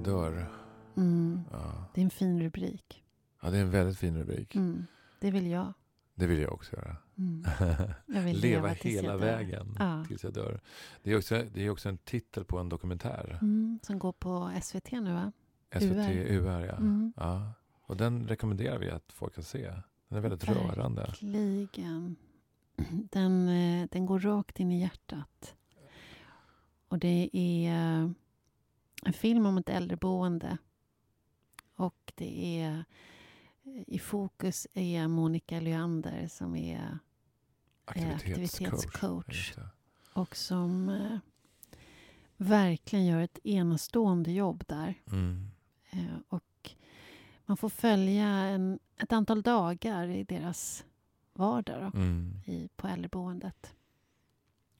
Jag dör. Mm. Ja. Det är en fin rubrik. ja, det är en väldigt fin rubrik. Mm. Det vill jag. Det vill jag också göra. Mm. Jag vill Leva leva hela vägen Ja. tills jag dör. Det är, också, det är också en titel på en dokumentär. Mm. Som går på SVT nu va? SVT UR. UR, ja. Mm. ja. Och den rekommenderar vi att folk ska se. Den är väldigt rörande. Verkligen. Den, eh, den går rakt in i hjärtat. Och det är en film om ett äldreboende. Och det är eh, i fokus är Monica Lyander som är Aktivitetscoach. aktivitetscoach. Det. och som eh, verkligen gör ett enastående jobb där. Mm. Eh, och man får följa en, ett antal dagar i deras vardag då, Mm. i, på äldreboendet.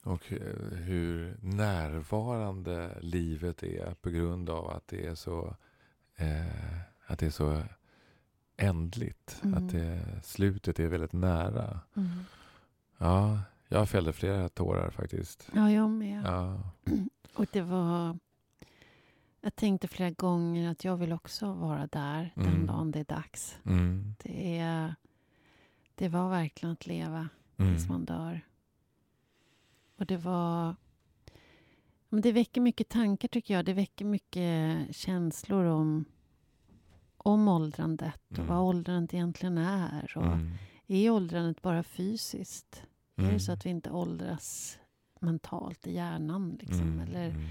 Och eh, hur närvarande livet är på grund av att det är så, eh, att det är så ändligt. Mm. Att det, slutet är väldigt nära. Mm. Ja, jag fällde flera tårar faktiskt. Ja, jag med. Ja. Och det var... Jag tänkte flera gånger att jag vill också vara där den Mm. dagen det är dags. Mm. Det, är, det var verkligen att leva Mm. tills man dör. Och det var... Det väcker mycket tankar, tycker jag. Det väcker mycket känslor om, om åldrandet och Mm. vad åldrandet egentligen är. Och Mm. Är åldrandet bara fysiskt? Är Mm. det så att vi inte åldras mentalt i hjärnan? Liksom? Mm. Eller, Mm.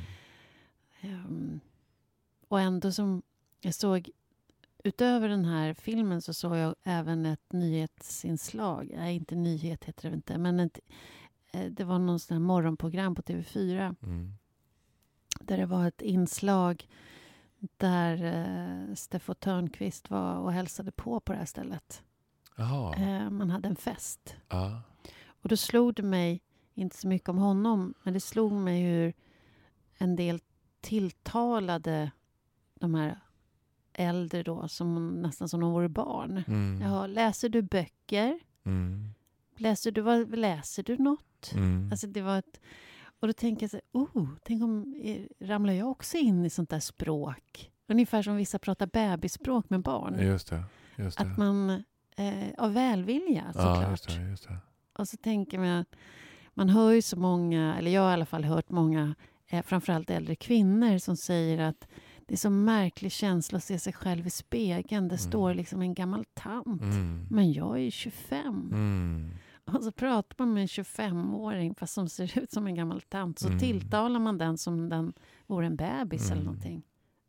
ehm, och ändå som jag såg... Utöver den här filmen så såg jag även ett nyhetsinslag. Nej, inte nyhet heter det inte. Men ett, det var någon sån morgonprogram på TV4 Mm. där det var ett inslag där eh, Steffo Törnqvist var och hälsade på på det här stället. Eh, man hade en fest. Ja. Och då slog det mig, inte så mycket om honom, men det slog mig hur en del tilltalade de här äldre då, som nästan som de vore barn. Mm. Jaha, läser du böcker? Mm. Läser du, vad, läser du något? Mm. Alltså det var ett, och då tänker jag så här, oh, tänk om eh, ramlar jag också in i sånt där språk? Ungefär som vissa pratar bebisspråk med barn. Just det. Just det. Att man, eh, av välvilja ja, såklart. just det, just det. Och så tänker man, man hör ju så många, eller jag har i alla fall hört många, eh, framförallt äldre kvinnor som säger att det är så märklig känsla att se sig själv i spegeln. Det står liksom en gammal tant. Mm. Men jag är ju 25. Mm. Och så pratar man med en 25-åring fast som ser ut som en gammal tant. Så Mm. tilltalar man den som den vore en bebis eller Mm. någonting.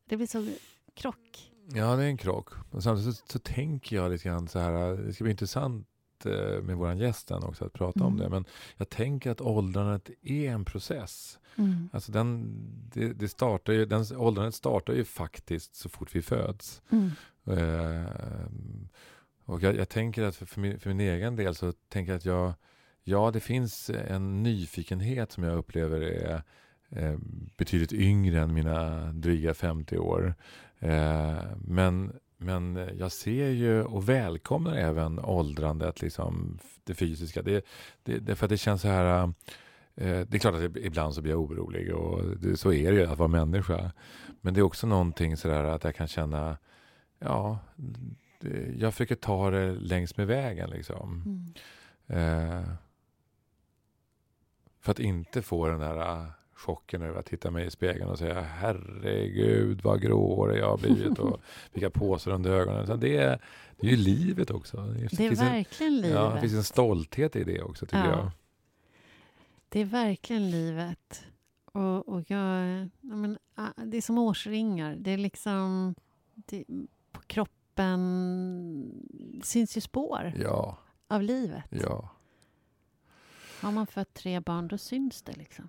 Det blir så krock. Ja, det är en krock. Men samtidigt så, så tänker jag lite grann så här, det ska bli intressant eh, med våran gäst sen också att prata om Mm. det. Men jag tänker att åldrandet är en process. Mm. Alltså den, det, det startar ju, den, åldrandet startar ju faktiskt så fort vi föds. Mm. Eh, och jag, jag tänker att för, för, min, för min egen del så tänker jag att jag, ja det finns en nyfikenhet som jag upplever är eh, betydligt yngre än mina dryga 50 år. Eh, men, men jag ser ju och välkomnar även åldrandet, liksom det fysiska. Det, det, det, för att det känns så här eh, det är klart att ibland så blir jag orolig och det, så är det ju att vara människa. Men det är också någonting sådär att jag kan känna, ja, jag försöker ta det längs med vägen liksom. Mm. Eh, för att inte få den där eh, chocken över att titta mig i spegeln och säga herregud vad gråhårig jag har blivit och vilka påsar under ögonen. Så det, är, det är ju livet också. Det, Det är en, verkligen livet. ja, det finns en stolthet i det också tycker Ja. jag. Det är verkligen livet. Och, och jag, ja, men, ah, det är som årsringar. Det är liksom... Det, på kroppen syns ju spår Ja, av livet. ja, Har man fött tre barn, då syns det. liksom.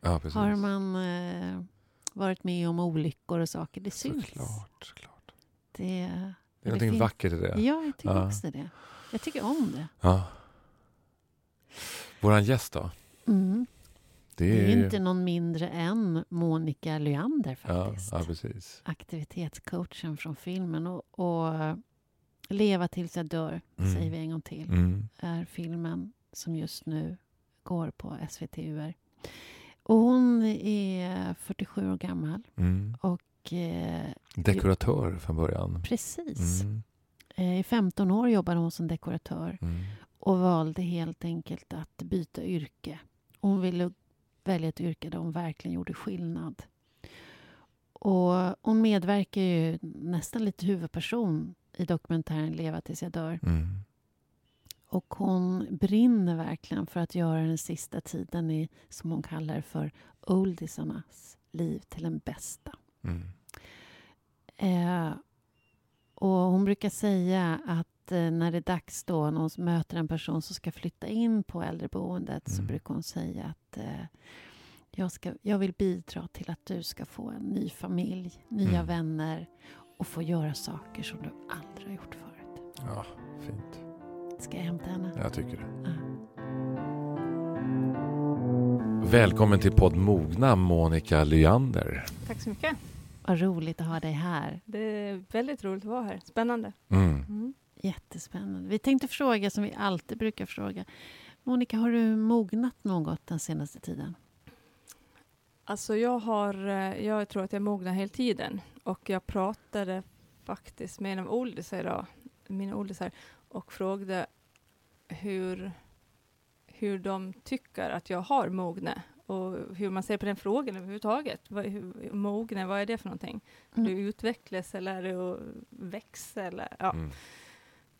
ja precis. Har man eh, varit med om olyckor och saker, det syns. Såklart, såklart. Det, Det är det någonting finns- vackert i det. Ja, jag tycker Ja. också det. Jag tycker om det. Ja. Våran gäst då? Mm. Det Det är, är ju- inte någon mindre än Monica Lyander ja, faktiskt. ja, precis. Aktivitetscoachen från filmen. Och, och Leva tills jag dör, Mm. säger vi en gång till, Mm. är filmen som just nu går på SVT UR. Och hon är 47 år gammal. Mm. Och eh, Dekoratör från början. precis. Mm. Eh, I 15 år jobbade hon som dekoratör Mm. och valde helt enkelt att byta yrke. Hon ville välja ett yrke där hon verkligen gjorde skillnad. Och hon medverkar ju nästan lite huvudperson i dokumentären Leva tills jag dör. Mm. Och hon brinner verkligen för att göra den sista tiden i, som hon kallar för, oldisarnas liv till den bästa. Mm. Eh, och hon brukar säga att eh, när det är dags då, när hon möter en person som ska flytta in på äldreboendet, så Mm. brukar hon säga att eh, jag, ska, jag vill bidra till att du ska få en ny familj, nya Mm. vänner och få göra saker som du aldrig har gjort förut. Ja, fint. Ska jag hämta henne? Jag tycker det. Ja. Välkommen till podd Mogna, Monica Lyander. Tack så mycket. Vad roligt att ha dig här. Det är väldigt roligt att vara här. Spännande. Mm. Jättespännande. Vi tänkte fråga som vi alltid brukar fråga. Monica, har du mognat något den senaste tiden? Alltså jag har, eh, jag tror att jag mognar hela tiden. Och jag pratade faktiskt med en av oldisar idag, mina oldisar, och frågade hur, hur de tycker att jag har mognat. Och hur man ser på den frågan överhuvudtaget. Vad, hur, mogne, vad är det för någonting? Mm. Du utvecklas eller är det att växa? Eller, ja. Mm.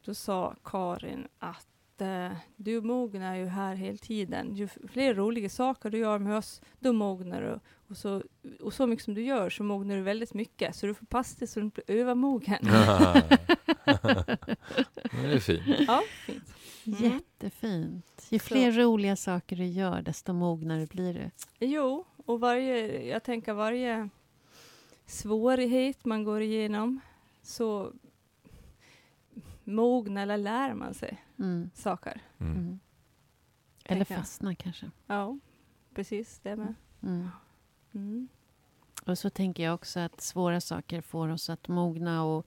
Då sa Karin att eh, du mognar ju här hela tiden. Ju fler roliga saker du gör med oss, då mognar du. Och så, och så mycket som du gör så mognar du väldigt mycket. Så du får passa dig så du inte blir övermogen. det är fint. ja, fint. Mm. Jättefint. Ju fler roliga saker du gör, desto mognare blir du. Jo, och varje, jag tänker varje svårighet man går igenom så mognar eller lär man sig Mm. saker. Mm. Mm. Eller fastnar kanske. Ja, precis det med. Mm. Mm. Och så tänker jag också att svåra saker får oss att mogna och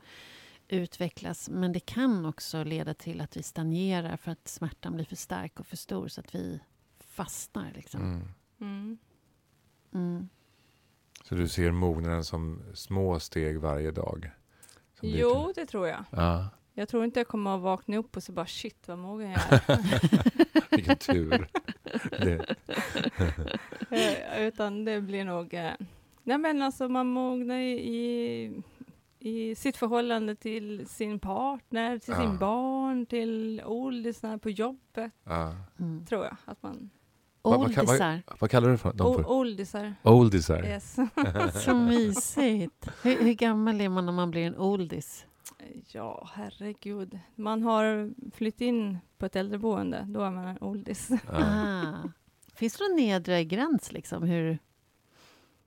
utvecklas. Men det kan också leda till att vi stagnerar för att smärtan blir för stark och för stor så att vi fastnar. Liksom. Mm. Mm. Mm. Så du ser mognaden som små steg varje dag? Jo, det tror jag. Ja, Jag tror inte jag kommer att vakna upp och så bara shit vad mogen jag är. vilken tur. Det, Eh, Utan det blir nog... Eh, nej men alltså man mognar i, i, i sitt förhållande till sin partner, till Ja. sin barn, till oldisarna på jobbet, ja. Mm. tror jag. Att man, Vad- vad vad- Oldisar. Vad kallar du för dem för? oldisar, Oldisar? yes. Så mysigt. Hur, hur gammal är man när man blir en oldis? Ja, herregud. Man har flyttat in på ett äldreboende, då är man en oldis. Ah. Finns det någon nedre gräns? Liksom? Hur,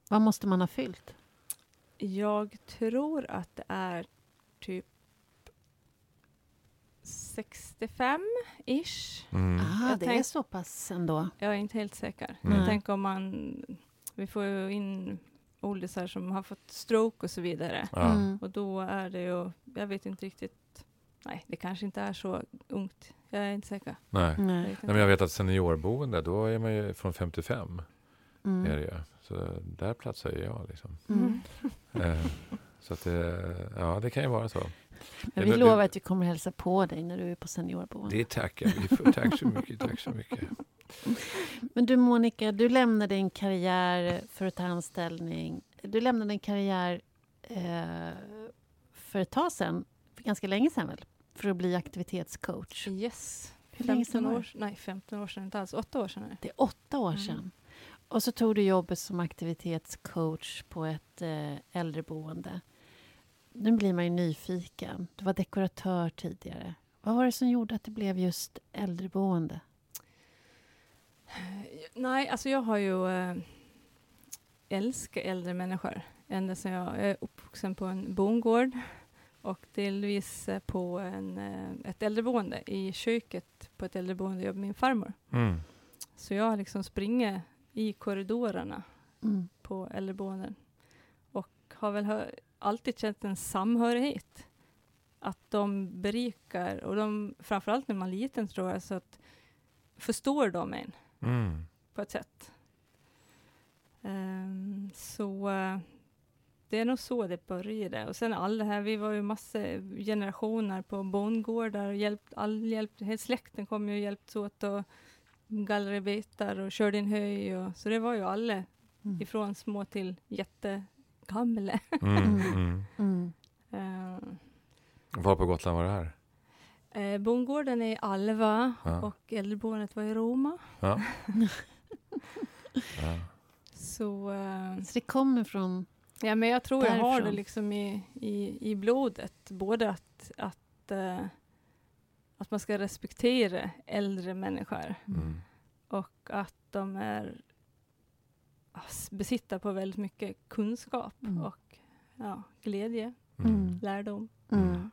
vad måste man ha fyllt? Jag tror att det är typ 65-ish. Mm. Ah, det är tänk- så pass ändå. Jag är inte helt säker. Mm. Jag tänker om man... Vi får ju in oldisar som har fått stroke och så vidare. Ja. Mm. Och då är det ju... Jag vet inte riktigt... Nej, det kanske inte är så ungt. Jag är inte säker. Nej. Jag Nej. vet Nej, men jag vet att seniorboende, då är man ju från 55. Är Mm. det ju. Så där platsar ju jag. Liksom. Mm. Eh, så att det, ja, det kan ju vara så. Men vi lovar att vi kommer hälsa på dig när du är på seniorboende. Det tackar vi för. Tack så mycket. Tack så mycket. Men du Monica, du lämnade din karriär för att ta anställning. Du lämnade en karriär eh, för ett tag sedan, för ganska länge sedan väl? För att bli aktivitetscoach. Yes. Hur länge 15 sedan var år, nej, 15 år sedan inte alls. 8 år sedan är det. Är åtta år Mm. sedan. Och så tog du jobbet som aktivitetscoach på ett eh, äldreboende. Nu blir man ju nyfiken. Du var dekoratör tidigare. Vad var det som gjorde att det blev just äldreboende? Nej, alltså jag har ju äh, älskat äldre människor. Ända sedan jag är uppvuxen på en bondgård och delvis eh, på en, eh, ett äldreboende. I köket på ett äldreboende jobbade min farmor. Mm. Så jag har liksom springit i korridorerna Mm. på äldreboenden och har väl hö- alltid känt en samhörighet. Att de berikar och de, framförallt när man är liten tror jag, så att förstår de en Mm. på ett sätt. Ehm, så det är nog så det började. Och sen alla här, vi var ju massor generationer på bondgårdar och hjälpt, all hjälpt, hela släkten kom ju och hjälpts åt och gallrade betar och körde in höj och så det var ju alla Mm. ifrån små till jättegamla. Mm, mm. Mm. Ehm, Var på Gotland var det här? Eh, bondgården är i Alva Ja. och äldreboendet var i Roma. Ja. ja. Så eh, Så det kommer från... Ja, men jag tror jag har det Därifrån. liksom i, i, i blodet. Både att, att, eh, att man ska respektera äldre människor Mm. och att de är ass, besitter på väldigt mycket kunskap Mm. och ja, glädje, Mm. Mm. lärdom. Mm.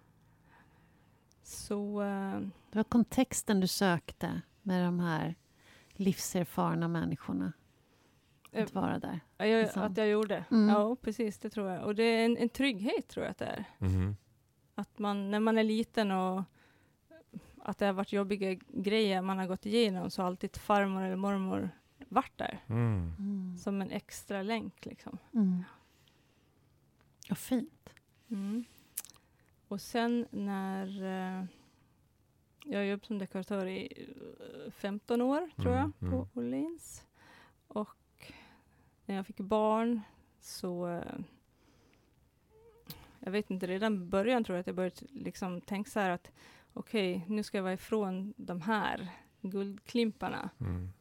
Så eh, Det var kontexten du sökte med de här livserfarna människorna. Att Eh, vara där. ja, jag, Liksom. att jag gjorde. Mm. Ja, precis, det tror jag. Och det är en, en trygghet tror jag att det är. Mhm. Att man, när man är liten och att det har varit jobbiga grejer man har gått igenom så har alltid farmor eller mormor varit där. Mm. Mm. Som en extra länk liksom. Mm. Ja, fint. Mm. Och sen när eh, jag jobbade som dekoratör i eh, 15 år tror Mm, jag mm. på Åhléns. Och när jag fick barn så eh, jag vet inte, redan i början tror jag att jag började liksom tänka så här att okej, nu ska jag vara ifrån de här guldklimparna, Mm.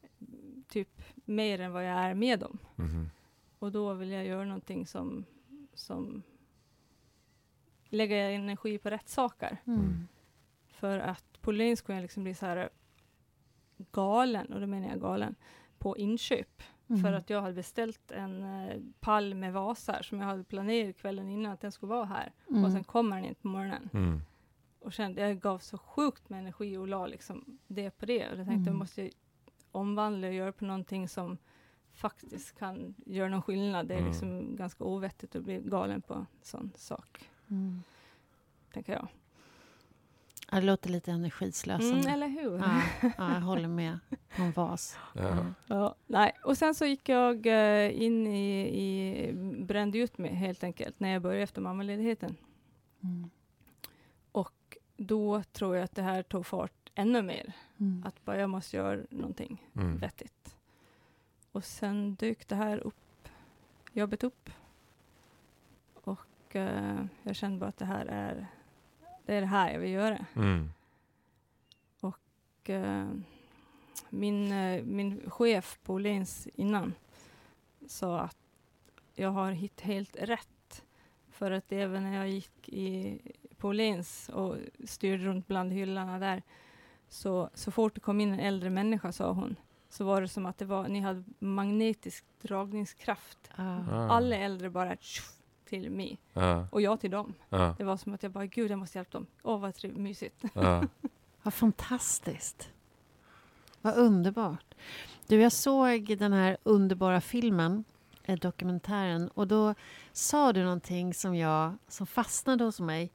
typ mer än vad jag är med dem. Mhm. Och då vill jag göra någonting som, som lägga energi på rätt saker. Mm. För att på jag liksom bli så här galen, och då menar jag galen, på inköp. Mm. För att jag hade beställt en eh, pall med vasar som jag hade planerat kvällen innan att den skulle vara här. Mm. Och sen kommer den inte på morgonen. Mm. Och kände, jag gav så sjukt med energi och la liksom det på det. Och jag tänkte, Mm. jag måste ju omvandla och göra på någonting som faktiskt kan göra någon skillnad. Det är Mm. liksom ganska ovettigt att bli galen på en sån sak, Mm. tänker jag. Ja, det låter lite energislösande. Mm, eller hur? ja, ja, jag håller med. En vas. Ja. Mm. Ja, nej. Och sen så gick jag eh, in i, i, brände ut mig helt enkelt när jag började efter mammaledigheten. Mm. Och då tror jag att det här tog fart ännu mer. Mm. Att bara jag måste göra någonting Mm. vettigt. Och sen dök det här upp, jobbet upp. Och eh, jag kände bara att det här är, det är det här jag vill göra. Mm. Och, eh, min, eh, min chef på Åhléns innan sa att jag har hittat helt rätt. För att även när jag gick i, på Åhléns och styrde runt bland hyllorna där, så, så fort det kom in en äldre människa, sa hon, så var det som att det var, ni hade magnetisk dragningskraft. Ja. Ah. Alla äldre bara tjoff, till mig Ja. och jag till dem. Ja. Det var som att jag bara, gud jag måste hjälpa dem. Åh vad triv- mysigt. Ja. Vad fantastiskt. Vad underbart. Du, jag såg den här underbara filmen, eh, dokumentären, och då sa du någonting som, jag, som fastnade hos mig.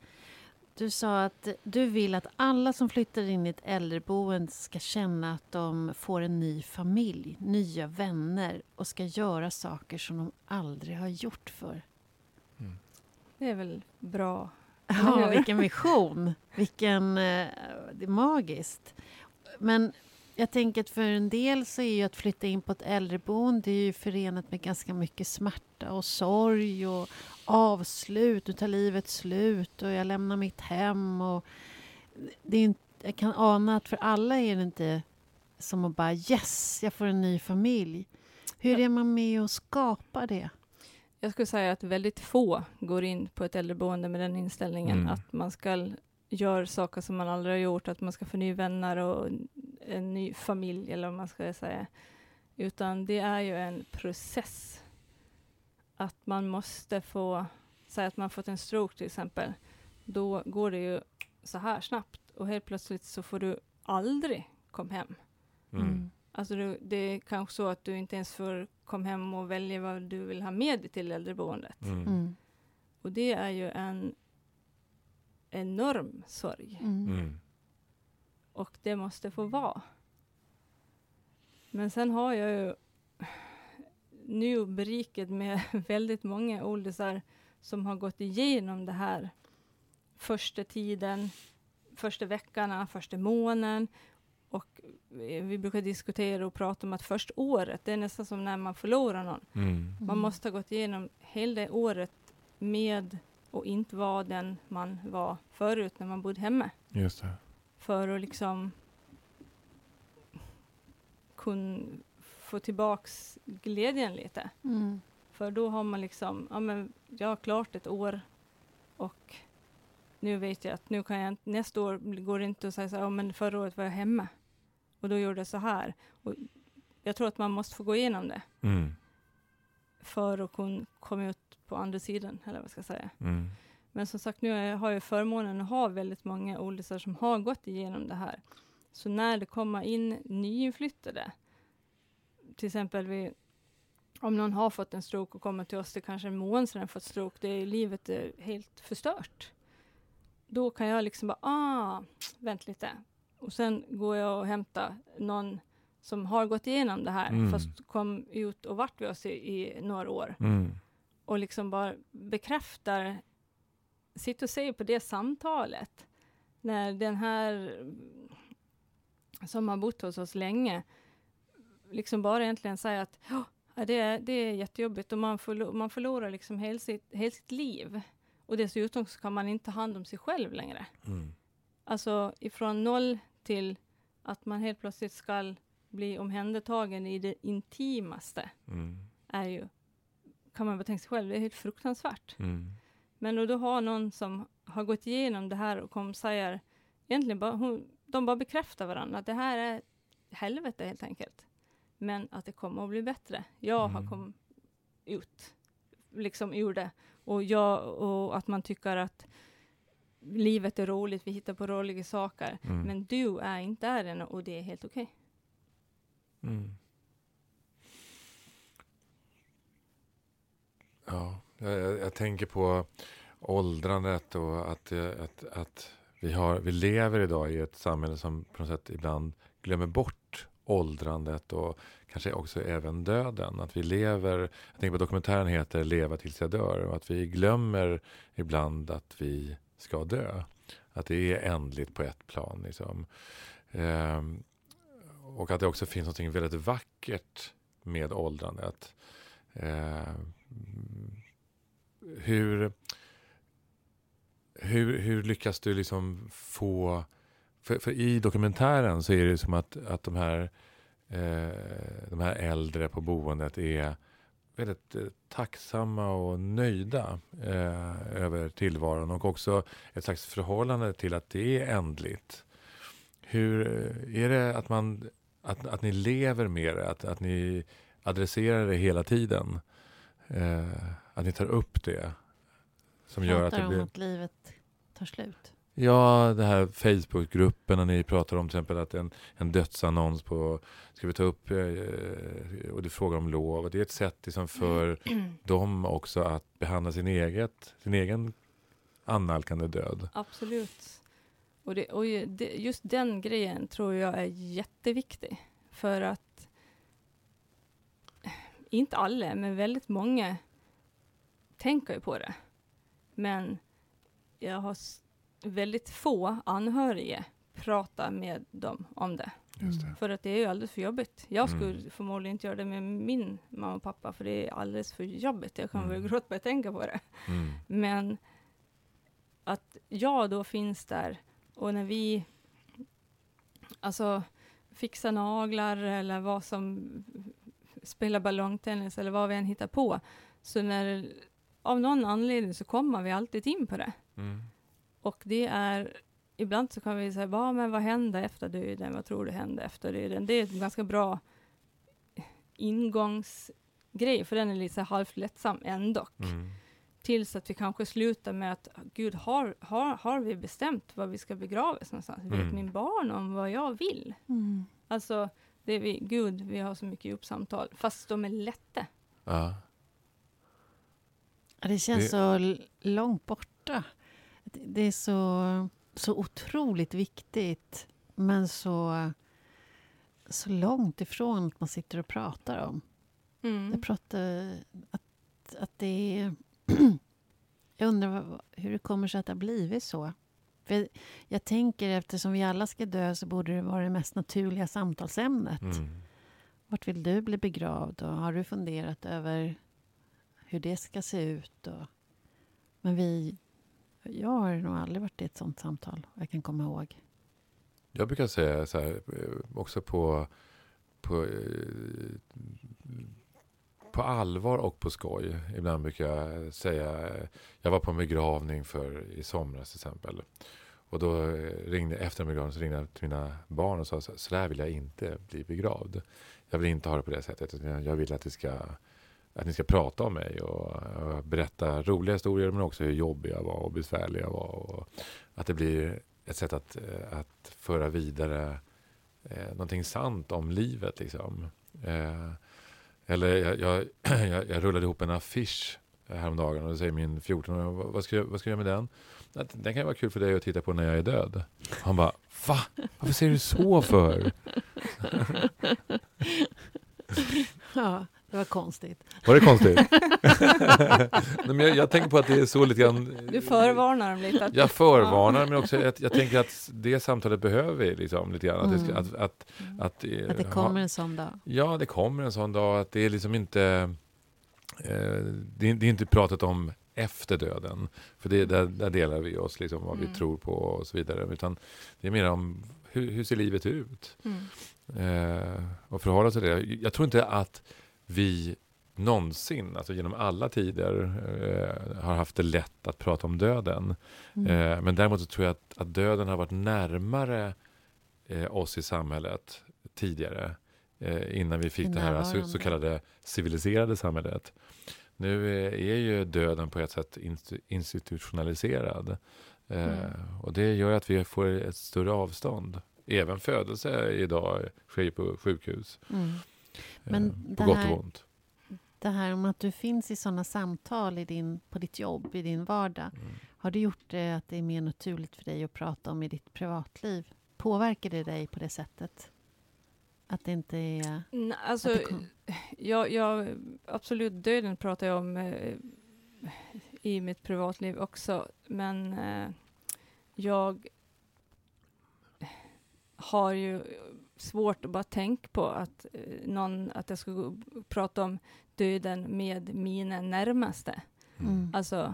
Du sa att du vill att alla som flyttar in i ett äldreboende ska känna att de får en ny familj, nya vänner och ska göra saker som de aldrig har gjort förr. Det är väl bra. Ja, vilken vision! Vilken, eh, det är magiskt. Men jag tänker att för en del så är ju att flytta in på ett äldreboende är ju förenat med ganska mycket smärta och sorg och avslut. Nu tar livet slut och jag lämnar mitt hem. Och det är inte, jag kan ana att för alla är det inte som att bara yes, jag får en ny familj. Hur är man med och skapar det? Jag skulle säga att väldigt få går in på ett äldreboende med den inställningen Mm. att man ska göra saker som man aldrig har gjort, att man ska få nya vänner och en- ny familj eller vad man ska säga. Utan det är ju en process. Att man måste få, säga att man fått en stroke till exempel, då går det ju så här snabbt och helt plötsligt så får du aldrig komma hem. Mm. Alltså du, det är kanske så att du inte ens får komma hem och välja vad du vill ha med dig till äldreboendet. Mm. Mm. Och det är ju en enorm sorg. Mm. Mm. Och det måste få vara. Men sen har jag ju nu berikad med väldigt många åldrar som har gått igenom det här första tiden, första veckorna, första månaden. Och vi brukar diskutera och prata om att första året, det är nästan som när man förlorar någon. Mm. Man måste ha gått igenom hela det året med och inte vara den man var förut när man bodde hemma. Just det. För att liksom kunna få tillbaks glädjen lite. Mm. För då har man liksom, ja men jag har klart ett år och nu vet jag att nu kan jag nästa år går det inte att säga så här, ja men förra året var jag hemma och då gjorde jag så här. Och jag tror att man måste få gå igenom det Mm. för att kunna komma ut på andra sidan, eller vad ska jag säga. Mm. Men som sagt, nu har jag- förmånen att ha väldigt många åldrar som har gått igenom det här. Så när det kommer in nyinflyttade, till exempel vi, om någon har fått en stroke och kommer till oss, det kanske är en månad sedan fått stroke, det är, livet är helt förstört. Då kan jag liksom bara, ah, vänt lite. Och sen går jag och hämtar någon som har gått igenom det här, Mm. fast kom ut och vart vid oss i, i några år Mm. och liksom bara bekräftar, sitter och säger på det samtalet, när den här som har bott hos oss länge, liksom bara egentligen säger att "Ja, det, är, det är jättejobbigt och man, förlo- man förlorar liksom hela sitt, hela sitt liv. Och dessutom så kan man inte ta hand om sig själv längre. Mm. Alltså ifrån noll till att man helt plötsligt ska bli omhändertagen i det intimaste Mm. är ju, kan man bara tänka sig själv, det är helt fruktansvärt. Mm. Men och då har någon som har gått igenom det här och kom säger, egentligen bara, hon, de bara bekräftar varandra, att det här är helvete helt enkelt. Men att det kommer att bli bättre. Jag har Mm. kommit ut, liksom ur det. Och, jag, och att man tycker att livet är roligt, vi hittar på roliga saker. Mm. Men du är inte där än och det är helt okej. Mm. Ja, jag, jag, tänker på åldrandet och att, att, att vi, har, vi lever idag i ett samhälle som på något sätt ibland glömmer bort åldrandet och kanske också även döden. Att vi lever, jag tänker på dokumentären heter Leva tills jag dör och att vi glömmer ibland att vi ska dö. Att det är ändligt på ett plan. Liksom. Ehm, och att det också finns något väldigt vackert med åldrandet. Eh, hur, hur, hur lyckas du liksom få... För, för i dokumentären så är det som att, att de, här, eh, de här äldre på boendet är väldigt eh, tacksamma och nöjda eh, över tillvaron och också ett slags förhållande till att det är ändligt. Hur är det att, man, att, att ni lever med det, att, att ni adresserar det hela tiden? Eh, att ni tar upp det som gör att Pratar det om blir... att livet tar slut. Ja, det här Facebookgruppen när ni pratar om till exempel att en, en dödsannons på ska vi ta upp eh, och du frågar om lov. Det är ett sätt liksom för dem också att behandla sin, eget, sin egen annalkande död. Absolut. Och, det, och det, just den grejen tror jag är jätteviktig. För att inte alla, men väldigt många tänker ju på det. Men jag har väldigt få anhöriga prata med dem om det. Just det. För att det är ju alldeles för jobbigt. Jag skulle Mm. förmodligen inte göra det med min mamma och pappa, för det är alldeles för jobbigt. Jag kan Mm. väl gråta bara jag tänker på det. Mm. Men att jag då finns där och när vi alltså fixar naglar eller vad som spelar ballongtennis eller vad vi än hittar på. Så när av någon anledning så kommer vi alltid in på det. Mm. Och det är ibland så kan vi säga, "Va, men vad hände efter döden? Vad tror du hände efter döden? Det är ett ganska bra ingångsgrej, för den är lite halvt lättsam ändå. Mm. Tills att vi kanske slutar med att, Gud, har, har, har vi bestämt var vi ska begravas någonstans? Vet Mm. min barn om vad jag vill? Mm. Alltså, det är vi, Gud, vi har så mycket djupsamtal, fast de är lätta. Ja. Det känns Det- så långt borta. Det är så, så otroligt viktigt, men så, så långt ifrån att man sitter och pratar om. Mm. Jag pratar att, att det är... jag undrar hur det kommer sig att det har blivit så. För jag, jag tänker eftersom vi alla ska dö så borde det vara det mest naturliga samtalsämnet. Mm. Vart vill du bli begravd? Och har du funderat över hur det ska se ut? Och, men vi... Jag har nog aldrig varit i ett sånt samtal. Jag kan komma ihåg. Jag brukar säga så här, eh, också på, på, eh, på allvar och på skoj. Ibland brukar jag säga, jag var på en begravning för i somras till exempel. Och då eh, ringde, efter begravningen så ringde jag till mina barn och sa så, så där vill jag inte bli begravd. Jag vill inte ha det på det sättet. Jag vill att, det ska, att ni ska prata om mig och, berätta roliga historier men också hur jobbig jag var och besvärlig jag var. Och att det blir ett sätt att, eh, att föra vidare eh, någonting sant om livet. Liksom. Eh, eller jag, jag, jag, jag rullade ihop en affisch häromdagen och då säger min 14-åring, "Vad- vad ska, jag, vad ska jag göra med den? Att Den kan ju vara kul för dig att titta på när jag är död. Han bara, va? Varför säger du så för? Ja, det var konstigt. Var det konstigt? Nej, men jag, jag tänker på att det är så lite grann... Du förvarnar dem lite. Att, Jag förvarnar, men också att jag tänker att det samtalet behöver vi liksom, lite grann. Att, det, ska- Mm. att, att, att, eh, Att det ha- kommer en sån dag. Ja, det kommer en sån dag att det är liksom inte... Eh, det, är, det är inte pratat om efter döden. För det, där, där delar vi oss, liksom, vad Mm. vi tror på och så vidare. Utan det är mer om hur, hur ser livet ut? Mm. Eh, och förhålla oss till det. Jag tror inte att vi någonsin, alltså genom alla tider, eh, har haft det lätt att prata om döden. Mm. Eh, men däremot tror jag att, att döden har varit närmare eh, oss i samhället tidigare. Eh, innan vi fick det här så, så kallade civiliserade samhället. Nu eh, är ju döden på ett sätt inst- institutionaliserad. Eh, Mm. Och det gör att vi får ett större avstånd. Även födelse idag sker ju på sjukhus. Mm. Men eh, det på gott här- och ont. Det här om att du finns i såna samtal i din, på ditt jobb, i din vardag. Mm. Har det gjort det att det är mer naturligt för dig att prata om i ditt privatliv? Påverkar det dig på det sättet? Att det inte är... Nej, alltså, jag, jag, absolut, döden pratar jag om eh, i mitt privatliv också. Men eh, jag har ju svårt att bara tänka på att, eh, någon, att jag ska gå och prata om döden med mina närmaste. mm, Alltså, om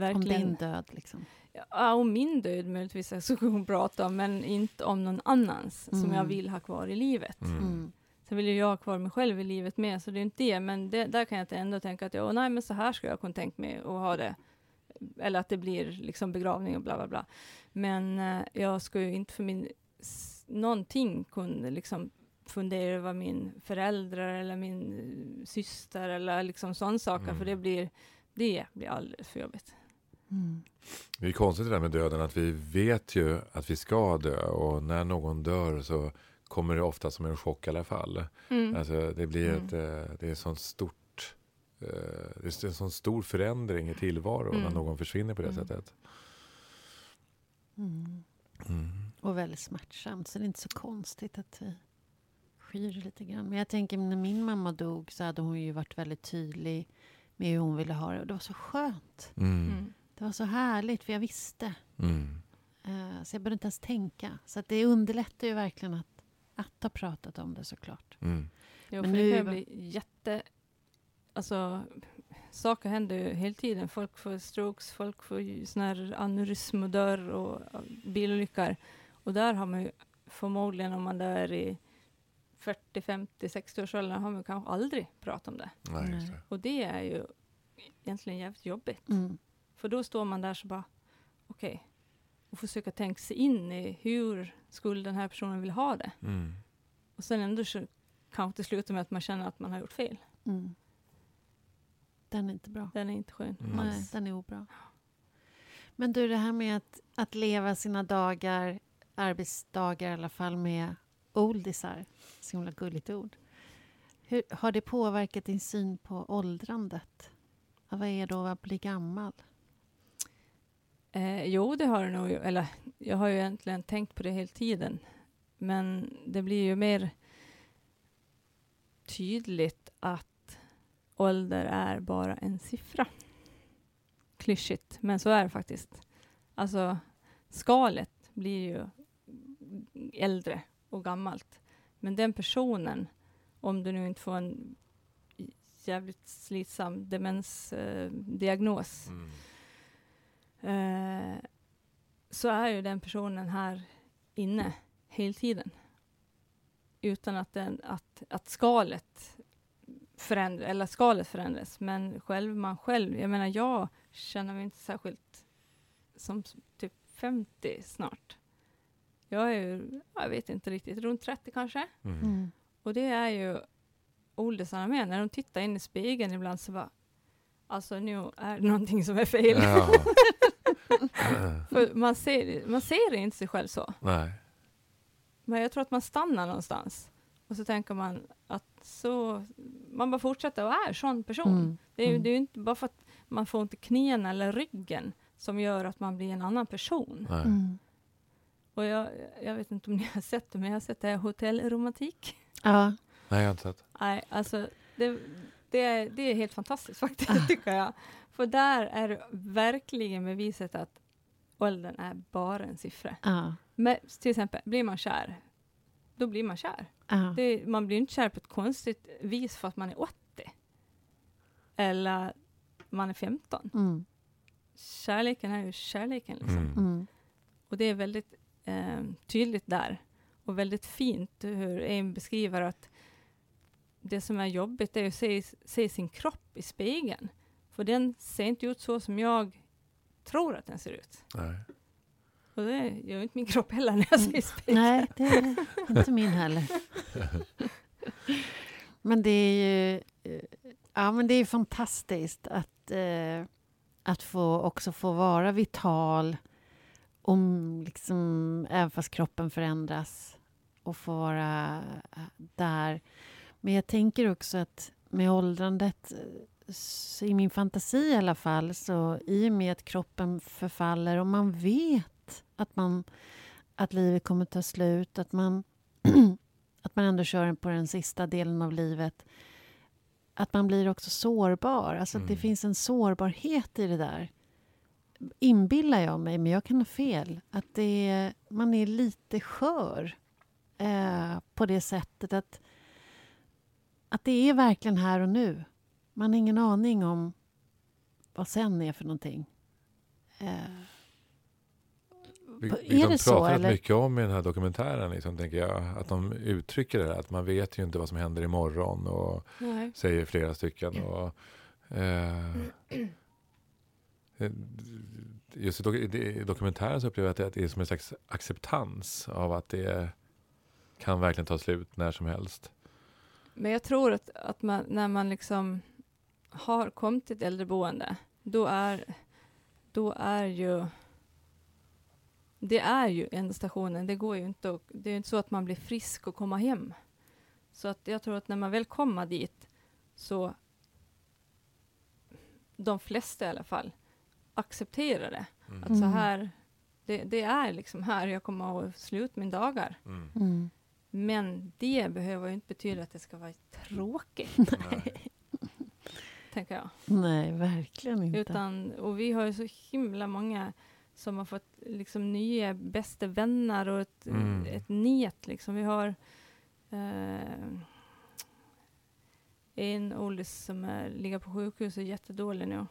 verkligen. din död liksom. Ja, om min död möjligtvis så ska hon prata om, men inte om någon annans som Mm. jag vill ha kvar i livet. Mm. Mm. Sen vill ju jag ha kvar mig själv i livet med, så det är inte det. Men det, där kan jag ändå tänka att, ja, nej, men så här skulle jag kunna tänka mig att ha det. Eller att det blir liksom begravning och bla bla bla. Men eh, jag skulle ju inte för min någonting kunna liksom fundera över min föräldrar eller min eh, syster eller liksom sån saker, Mm. för det blir, det blir alldeles för jobbigt. Mm. Det är konstigt det där med döden att vi vet ju att vi ska dö och när någon dör så kommer det ofta som en chock i alla fall. Mm. Alltså det blir Mm. ett, eh, det är sån stort eh, det är en sån stor förändring i tillvaron när Mm. någon försvinner på det Mm. sättet. Mm. Och väldigt smärtsamt, så det är inte så konstigt att vi skyr lite grann. Men jag tänker när min mamma dog så hade hon ju varit väldigt tydlig med hur hon ville ha det. Och det var så skönt. Mm. Mm. Det var så härligt, för jag visste. Mm. Eh, så jag behövde inte ens tänka. Så att det underlättar ju verkligen att, att ha pratat om det såklart. Mm. Jo, Men för det nu- kan bli jätte... Alltså, saker händer ju hela tiden. Folk får strokes, folk får sån här aneurysm och dör och bilolyckor. Och där har man ju förmodligen, om man dör i 40, 50, 60 års åldern, har man kanske aldrig pratat om det. Nej. Och det är ju egentligen jävligt jobbigt. Mm. För då står man där så bara, okej, och försöka tänka sig in i hur skulle den här personen vilja ha det? Mm. Och sen ändå så kanske det slutar med att man känner att man har gjort fel. Mm. Den är inte bra. Den är inte skön Mm. Nej, den är obra. Men du, det här med att, att leva sina dagar, arbetsdagar i alla fall, med oldisar. Så himla gulligt ord. Hur, har det påverkat din syn på åldrandet? Vad är då att bli gammal? Eh, jo, det har det nog. Eller jag har ju egentligen tänkt på det hela tiden. Men det blir ju mer tydligt att ålder är bara en siffra. Klyschigt, men så är det faktiskt. Alltså, skalet blir ju äldre och gammalt. Men den personen, om du nu inte får en jävligt slitsam demensdiagnos, Mm. eh, så är ju den personen här inne hela tiden. Utan att, den, att, att skalet förändras, eller skalet förändras. Men själv, man själv, jag menar jag känner mig inte särskilt som typ 50 snart. Jag är ju, jag vet inte riktigt, runt 30 kanske. Mm. Mm. Och det är ju åldersarna med. När de tittar in i spegeln ibland så bara, alltså nu är det någonting som är fel. Ja. För man ser, man ser inte sig själv så. Nej. Men jag tror att man stannar någonstans. Och så tänker man att så, man bara fortsätter och är sån person. Mm. Det är ju Mm. inte bara för att man får ont i knäna eller ryggen som gör att man blir en annan person. Nej. Mm. Och jag, jag vet inte om ni har sett det, men jag har sett det här hotellromantik. Ja. Nej, jag har inte sett. Nej, alltså det, det, är, det är helt fantastiskt Ah. faktiskt, tycker jag. För där är det verkligen beviset att åldern är bara en siffra. Ja. Men till exempel, blir man kär, då blir man kär. Ja. Det, man blir inte kär på ett konstigt vis för att man är 80. Eller man är 15. Mm. Kärleken är ju kärleken. Liksom. Mm. Mm. Och det är väldigt eh, tydligt där. Och väldigt fint hur en beskriver att det som är jobbigt är att se, se sin kropp i spegeln. För den ser inte ut så som jag tror att den ser ut. Nej. Och det gör inte min kropp heller när jag ser i spegeln. Nej, det är inte min heller. Men det är ju eh, ja, men det är fantastiskt att, eh, att få också få vara vital om liksom, även fast kroppen förändras och få vara eh, där. Men jag tänker också att med åldrandet, i min fantasi i alla fall, så i och med att kroppen förfaller och man vet att, man, att livet kommer ta slut, att man, att man ändå kör på den sista delen av livet, att man blir också sårbar. Alltså att det Mm. finns en sårbarhet i det där. Inbillar jag mig, men jag kan ha fel. Att det är, man är lite skör eh, på det sättet att, att det är verkligen här och nu. Man har ingen aning om vad sen är för någonting. Eh, Vi, Är vi de det pratar mycket om i den här dokumentären, liksom, tänker jag. Att de uttrycker det, att man vet ju inte vad som händer imorgon. Och Nej. säger flera stycken. Och, eh, Eh, just i dokumentären så upplever jag att det, är som en slags acceptans av att det kan verkligen ta slut när som helst. Men jag tror att, att man, när man liksom har kommit till ett äldreboende, då är, då är ju det är ju ändstationen. Det går ju inte och, det är ju inte så att man blir frisk och kommer hem. Så att jag tror att när man väl kommer dit så de flesta i alla fall accepterar det. Mm. Att så Mm. här, det, det är liksom här jag kommer att sluta min dagar. Mm. mm. Men det behöver ju inte betyda att det ska vara tråkigt, Nej. tänker jag. Nej, verkligen inte. Utan, och vi har ju så himla många som har fått liksom nya bästa vänner och ett, Mm. ett nät. Liksom. Vi har eh, en ålders som är, ligger på sjukhus och är jättedålig nu.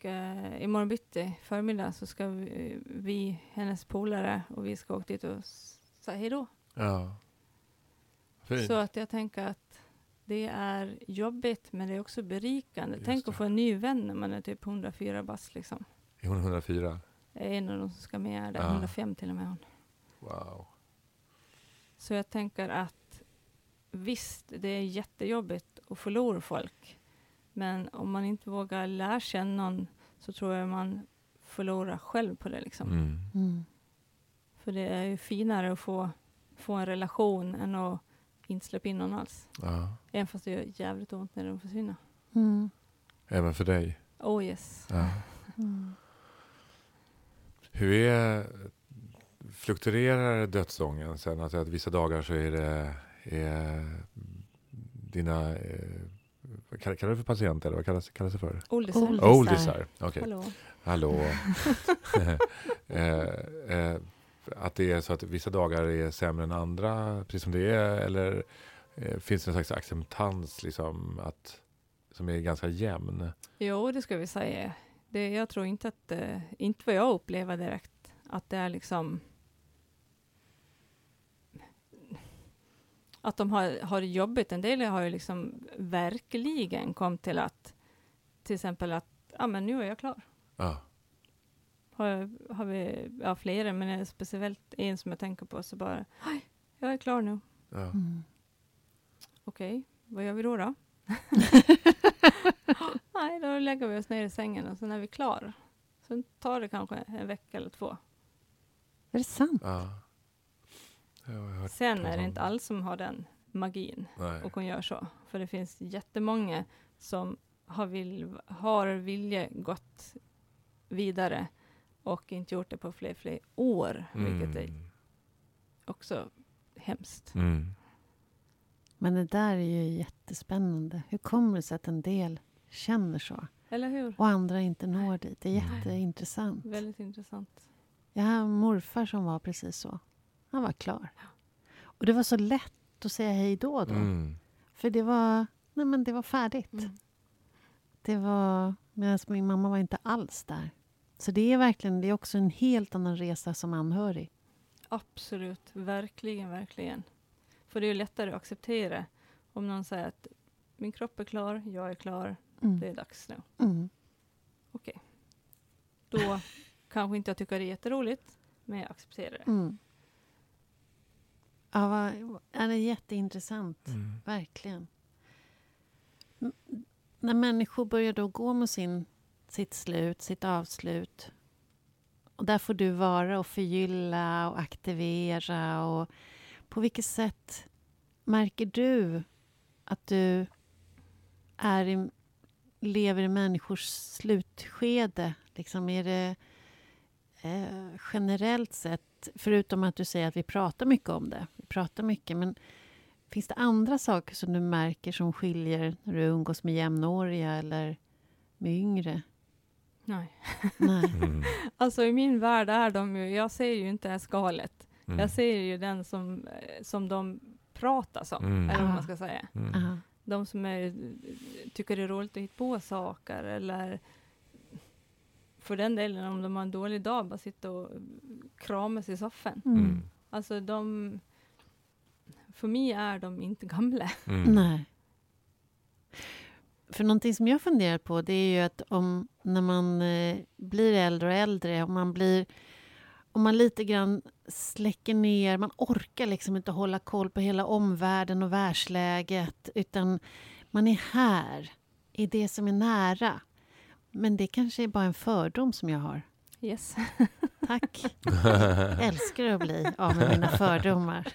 Och eh, imorgon bitti, förmiddag, så ska vi, vi, hennes polare och vi ska åka dit och säga hej då. Ja. Fint. Så att jag tänker att det är jobbigt, men det är också berikande. Just Tänk det. att få en ny vän när man är typ 104 bast. Liksom. Är hon 104? Jag är en av de som ska med är där, Ja. 105 till och med hon. Wow. Så jag tänker att visst, det är jättejobbigt att förlora folk. Men om man inte vågar lära känna någon så tror jag man förlorar själv på det. Liksom. Mm. Mm. För det är ju finare att få, få en relation än att inte släppa in någon alls. Ja. Även fast det gör jävligt ont när de försvinner. Mm. Även för dig. Oh yes. Ja. Mm. Hur är, fluktuerar dödsången sen? Alltså att vissa dagar så är det, är dina, eh, vad kallar, kallar du för patienter eller vad kallas, kallas det för? Oldisar. Oldisar. Oldisar. Okej. Hallå. Hallå. eh, eh, att det är så att vissa dagar är sämre än andra, precis som det är, eller eh, finns det någon slags acceptans liksom, att, som är ganska jämn? Jo, det ska vi säga. Det, jag tror inte att, eh, inte vad jag upplever direkt, att det är liksom att de har, har jobbigt. En del har ju liksom verkligen kommit till att till exempel att ja, men nu är jag klar. Ja. Har, har vi ja, flera, men det är speciellt en som jag tänker på så bara, "Aj, jag är klar nu. Ja. Mm. Okej, vad gör vi då? då? Nej, då lägger vi oss ner i sängen och sen är vi klar. Sen tar det kanske en vecka eller två. Är det sant? Ja. Ja, jag har hört Sen är det inte alls som har den magin Nej. och hon gör så. För det finns jättemånga som har, vill, har vilja gått vidare och inte gjort det på fler, fler år, vilket är Mm. också hemskt. Mm. Men det där är ju jättespännande. Hur kommer det sig att en del känner så Eller hur? och andra inte når dit? Det är Nej. jätteintressant. Väldigt intressant. Jag har en morfar som var precis så. Han var klar. Och det var så lätt att säga hej då. då. Mm. För det var, nej men det var färdigt. Mm. Det var, medan min mamma var inte alls där. Så det är verkligen, det är också en helt annan resa som anhörig. Absolut, verkligen, verkligen. För det är ju lättare att acceptera om någon säger att min kropp är klar, jag är klar, Mm. det är dags nu. Mm. Då kanske inte jag tycker det är jätteroligt, men jag accepterar det. Mm. Ja, vad, ja, det är jätteintressant. Mm. Verkligen. När människor börjar då gå mot sin, sitt slut, sitt avslut och där får du vara och förgylla och aktivera. Och på vilket sätt märker du att du är i, lever i människors slutskede? Liksom är det eh, generellt sett, förutom att du säger att vi pratar mycket om det, pratar mycket, men Finns det andra saker som du märker som skiljer när du umgås med jämnåriga eller med yngre? Nej. Nej. Mm. Alltså i min värld är de ju, jag ser ju inte här skalet. Mm. Jag ser ju den som, eh, som de pratar som, Mm. eller vad man ska säga. Mm. De som är, tycker det är roligt att hitta på saker eller för den delen om de har en dålig dag, bara sitta och kramas i soffan. Mm. Mm. Alltså de, för mig är de inte gamla. Mm. Nej. För någonting som jag funderar på det är ju att om när man eh, blir äldre och äldre, om man blir om man lite grann släcker ner, man orkar liksom inte hålla koll på hela omvärlden och världsläget utan man är här, i det som är nära. Men det kanske är bara en fördom som jag har. Yes. Tack. Älskar att bli av med mina fördomar.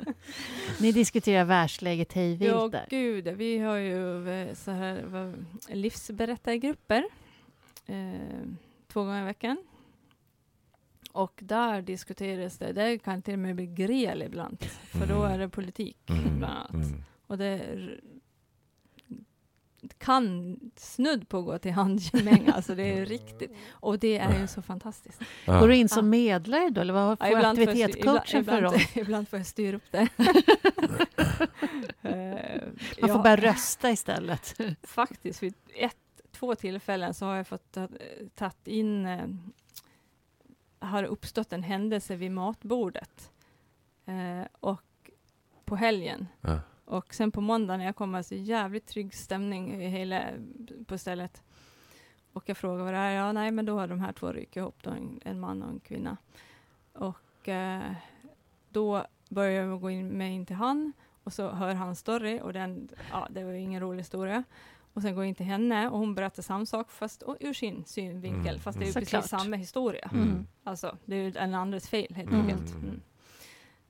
Ni diskuterar världsläget hej vilt Ja, gud. Vi har ju eh, så här livsberättargrupper eh, två gånger i veckan. Och där diskuteras det, det kan till och med bli gräl ibland, för då Mm. är det politik Mm. bland annat. Mm. Och det är, kan snudd på gå till handgemäng, alltså det är riktigt. Och det är ju så fantastiskt. Ja. Går du in som medlare då, eller vad får styr- aktivitetscoachen ibland, för roll? ibland, ibland får jag styra upp det. Eh, Man får ja. bara rösta istället. faktiskt vid ett, två tillfällen så har jag fått ta- tagit in, eh, har uppstått en händelse vid matbordet. Eh, och på helgen. Ja. Och sen på måndag när jag kommer så jävligt trygg stämning i hela, på stället. Och jag frågar vad det är. Ja, nej, men då har de här två ryckt ihop, då, en, en man och en kvinna. Och eh, då börjar jag gå in med in till han och så hör han story och den, ja, det var ju ingen rolig historia. Och sen går jag in till henne och hon berättar samma sak fast och, ur sin synvinkel, Mm, fast det är ju precis samma historia. Mm. Alltså, det är ju en andres fel helt Mm. enkelt. Mm.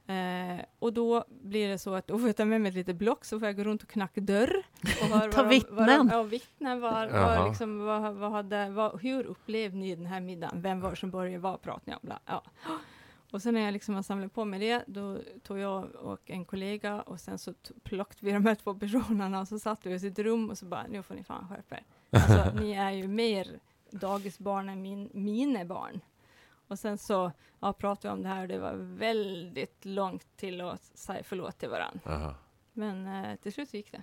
Eh, och då blir det så att då får jag ta med mig ett litet block så får jag gå runt och knacka dörr. Och höra Ta vad vittnen. Ja, vittnen. Var, var liksom, vad, vad hade, vad, hur upplevde ni den här middagen? Vem var som började? Vad pratade ni om? Bla, Ja. Och sen när jag liksom har samlat på mig det, då tog jag och en kollega och sen så plockade vi de här två personerna och så satt vi i sitt rum och så bara, nu får ni fan skärpa er. Alltså, ni är ju mer dagisbarn än min, mina barn. Och sen så ja, pratade vi om det här och det var väldigt långt till att säga förlåt till varandra. Men eh, till slut gick det.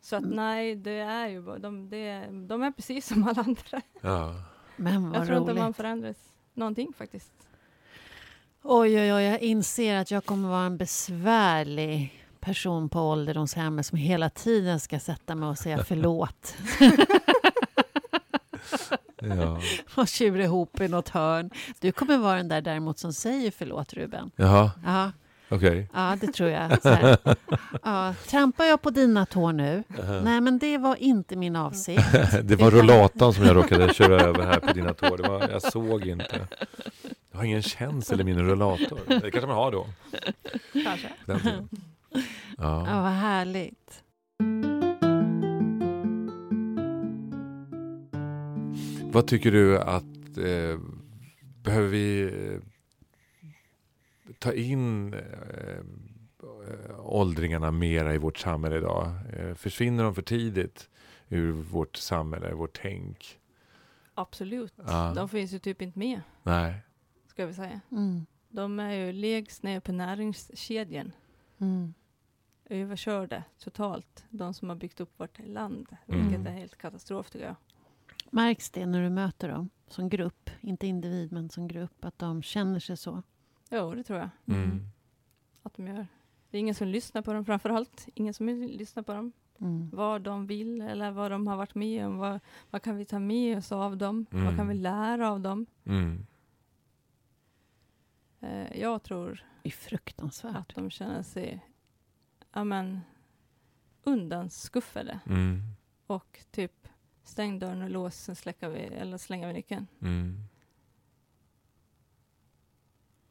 Så att Mm. nej, det är ju bara, de, det, de är precis som alla andra. Ja. Men Jag vad tror inte man roligt. förändras någonting faktiskt. Oj, oj, oj, jag inser att jag kommer vara en besvärlig person på ålderdomshemmet som hela tiden ska sätta mig och säga förlåt Ja. och tjura ihop i något hörn. Du kommer vara den där däremot som säger förlåt, Ruben. Jaha, Ja, okej. ja det tror jag. Ja, trampar jag på dina tår nu? Nej, men det var inte min avsikt. Det var rullatorn som jag råkade köra över här på dina tår. Det var, jag såg inte. Jag har ingen känsel i min rullator. Det kanske man har då. Kanske. Ja, Ja. vad härligt. Vad tycker du att eh, behöver vi eh, ta in eh, åldringarna mera i vårt samhälle idag? Eh, försvinner de för tidigt ur vårt samhälle, vårt tänk? Absolut. Ja. De finns ju typ inte med, Nej. ska vi säga. Mm. De är ju lägst ner på näringskedjan. Mm. Överkörda totalt. De som har byggt upp vårt land. Mm. Vilket är helt katastrof tycker jag. Märks det när du möter dem som grupp, inte individ men som grupp, att de känner sig så? Jo, det tror jag Mm. att de gör. Det är ingen som lyssnar på dem framför allt. Ingen som vill lyssna på dem. Mm. Vad de vill eller vad de har varit med om. Vad, vad kan vi ta med oss av dem? Vad Mm. kan vi lära av dem? Mm. Eh, jag tror Det är fruktansvärt. att de känner sig ja, men, undanskuffade. Mm. Och typ stäng dörren och lås, sen släcker vi, eller slänger vi nyckeln. Mm.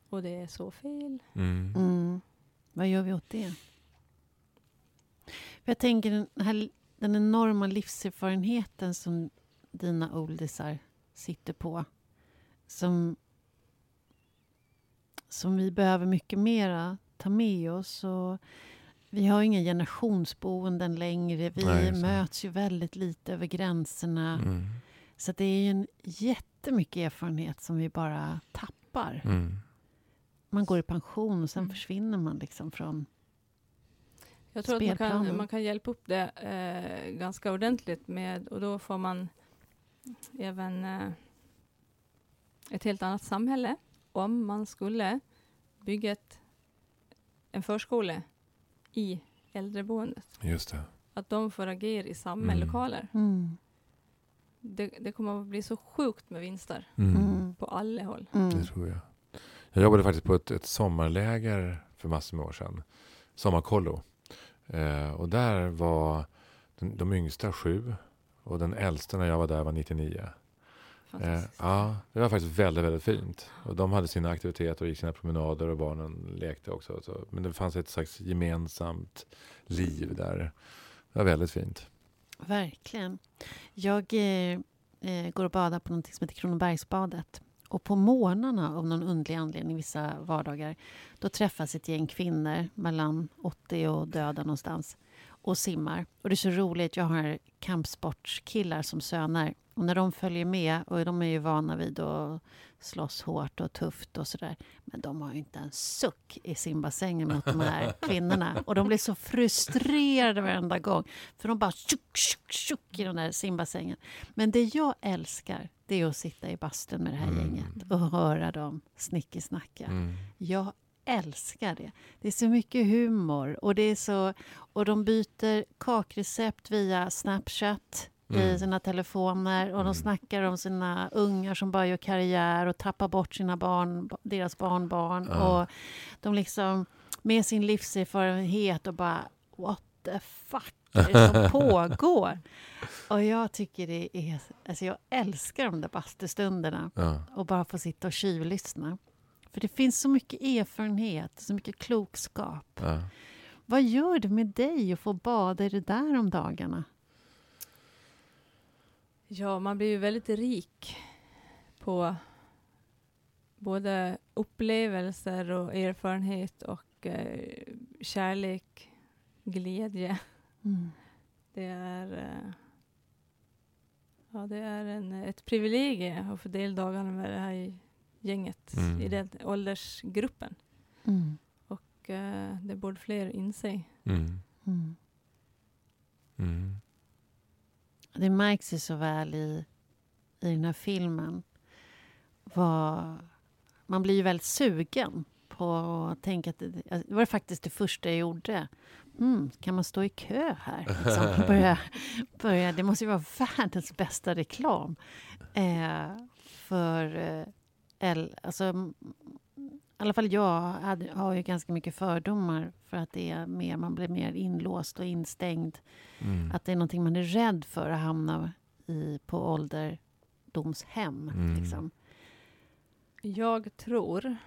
Och det är så fel. Mm. Mm. Vad gör vi åt det? För jag tänker den, här, den enorma livserfarenheten som dina oldisar sitter på. Som, som vi behöver mycket mera ta med oss. Och vi har inga generationsboenden längre. Vi Nej, möts ju väldigt lite över gränserna. Mm. Så det är ju en jättemycket erfarenhet som vi bara tappar. Mm. Man går i pension och sen Mm. försvinner man liksom från... Jag tror att man Spelplanen. kan, man kan hjälpa upp det eh, ganska ordentligt med, och då får man även eh, ett helt annat samhälle om man skulle bygga ett, en förskola i äldreboendet. Just det. Att de får agera i samma Mm. lokaler. Mm. Det, det kommer att bli så sjukt med vinster Mm. Mm. på alla håll. Mm. Det tror jag. Jag jobbade faktiskt på ett, ett sommarläger för massor med år sedan. Sommarkollo. Eh, och där var den, de yngsta sju och den äldsta när jag var där var 99. Eh, ja, det var faktiskt väldigt, väldigt fint. Och de hade sina aktiviteter och gick sina promenader och barnen lekte också. Så, men det fanns ett slags gemensamt liv där. Det var väldigt fint. Verkligen. Jag eh, eh, går och badar på något som heter Kronobergsbadet. Och på morgnarna, av någon underlig anledning, vissa vardagar, då träffas ett gäng kvinnor mellan 80 och döda någonstans och simmar. Och det är så roligt, jag har kampsportskillar som söner. Och när de följer med, och de är ju vana vid att slåss hårt och tufft och sådär. Men de har ju inte en suck i simbassängen mot de här kvinnorna. Och de blir så frustrerade varenda gång. För de bara tjuk, tjuk, tjuk i den där simbassängen. Men det jag älskar, det är att sitta i bastun med det här Mm. gänget och höra dem snickesnacka. Mm. Jag älskar det. Det är så mycket humor och det är så... Och de byter kakrecept via Snapchat i Mm. sina telefoner och de Mm. snackar snackar om sina ungar som bara gör karriär och tappar bort sina barn, deras barnbarn. Ja. Och de liksom med sin livserfarenhet och bara what the fuck är det som pågår? Och jag tycker det är... Alltså jag älskar de där bastustunderna Ja. och bara få sitta och tjuvlyssna. För det finns så mycket erfarenhet, så mycket klokskap. Ja. Vad gör det med dig att få bada i det där om dagarna? Ja, man blir ju väldigt rik på både upplevelser och erfarenhet och eh, kärlek, glädje. Mm. Det är, eh, ja, det är en, ett privilegium att få dela dagarna med det här gänget Mm. i den åldersgruppen. Mm. Och, eh, det borde fler inse. Mm. Mm. Mm. Det märks ju så väl i, i den här filmen. Vad, man blir ju väldigt sugen på att tänka att... Det, det var faktiskt det första jag gjorde. Mm, kan man stå i kö här? Liksom, börja, börja, det måste ju vara världens bästa reklam. Eh, för... Eh, alltså, I alla fall jag hade, har ju ganska mycket fördomar för att det är mer, man blir mer inlåst och instängd. Mm. Att det är någonting man är rädd för att hamna i på ålderdomshem. Mm. Liksom. Jag tror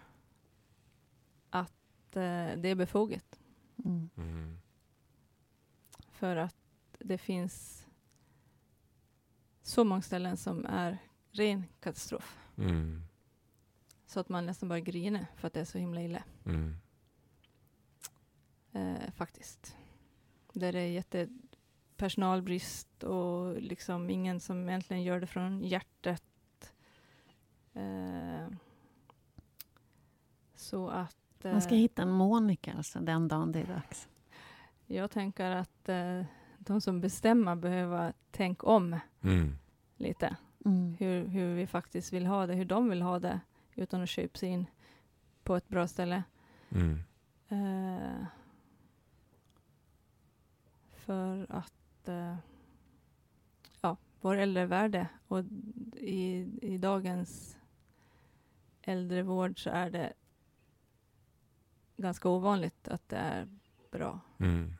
att eh, det är befogat. Mm. Mm. För att det finns så många ställen som är ren katastrof. Mm. Så att man nästan bara griner för att det är så himla illa. Mm. Eh, faktiskt. Där det är jättepersonalbrist och liksom ingen som egentligen gör det från hjärtat. Eh, så att... Man ska eh, hitta en Monica alltså, den dagen det är dags. Jag tänker att eh, de som bestämmer behöver tänka om Mm. lite. Mm. Hur, hur vi faktiskt vill ha det, hur de vill ha det utan att köpa sig in på ett bra ställe. Mm. Eh, för att eh, ja, vår äldrevärde och i, i dagens äldrevård så är det ganska ovanligt att det är bra. Mm.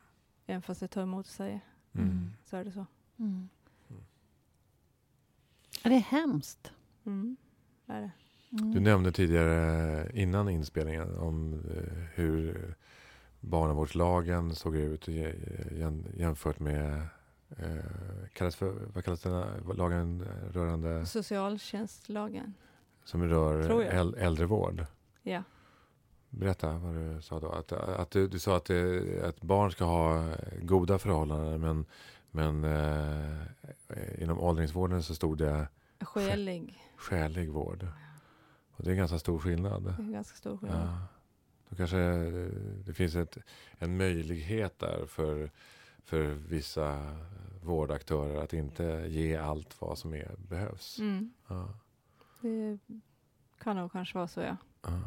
Även fast det tar emot säga Mm. så är det så. Mm. Mm. Det är hemskt. Mm. Är det. Mm. Du nämnde tidigare innan inspelningen om eh, hur barnavårdslagen såg ut jä- jäm- jämfört med eh, kallas för, vad kallas den lagen rörande Socialtjänstlagen. som rör äl, äldrevård? Ja. Berätta vad du sa då. Att, att du, du sa att, att barn ska ha goda förhållanden men, men eh, inom åldringsvården så stod det Skälig. skälig vård. Och det är ganska stor skillnad. Det är ganska stor skillnad. Ja. Då kanske eh, det finns ett, en möjlighet där för, för vissa vårdaktörer att inte ge allt vad som är, behövs. Mm. Ja. Det kan nog kanske vara så, ja. Ja.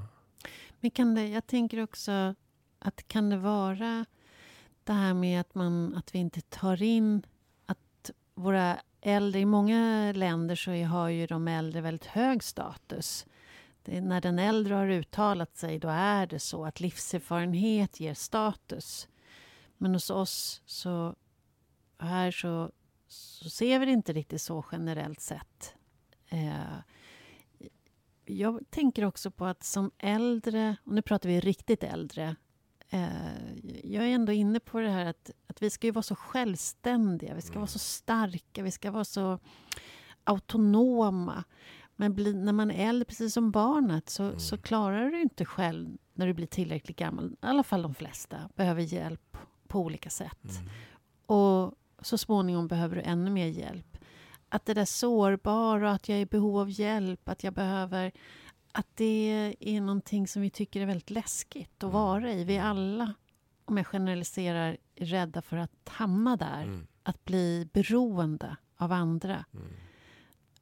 Men kan det, jag tänker också att kan det vara det här med att, man, att vi inte tar in att våra äldre... I många länder så har ju de äldre väldigt hög status. Det när den äldre har uttalat sig, då är det så att livserfarenhet ger status. Men hos oss så här så, så ser vi det inte riktigt så generellt sett. Eh, jag tänker också på att som äldre, och nu pratar vi riktigt äldre, eh, jag är ändå inne på det här att, att vi ska ju vara så självständiga, vi ska Mm. vara så starka, vi ska vara så autonoma. Men bli, när man är äldre, precis som barnet, så, Mm. så klarar du inte själv när du blir tillräckligt gammal. I alla fall de flesta behöver hjälp på olika sätt. Mm. Och så småningom behöver du ännu mer hjälp. Att det där sårbara, att jag är i behov av hjälp, att jag behöver... Att det är någonting som vi tycker är väldigt läskigt att Mm. vara i. Vi är alla, om jag generaliserar, är rädda för att hamna där. Mm. Att bli beroende av andra. Mm.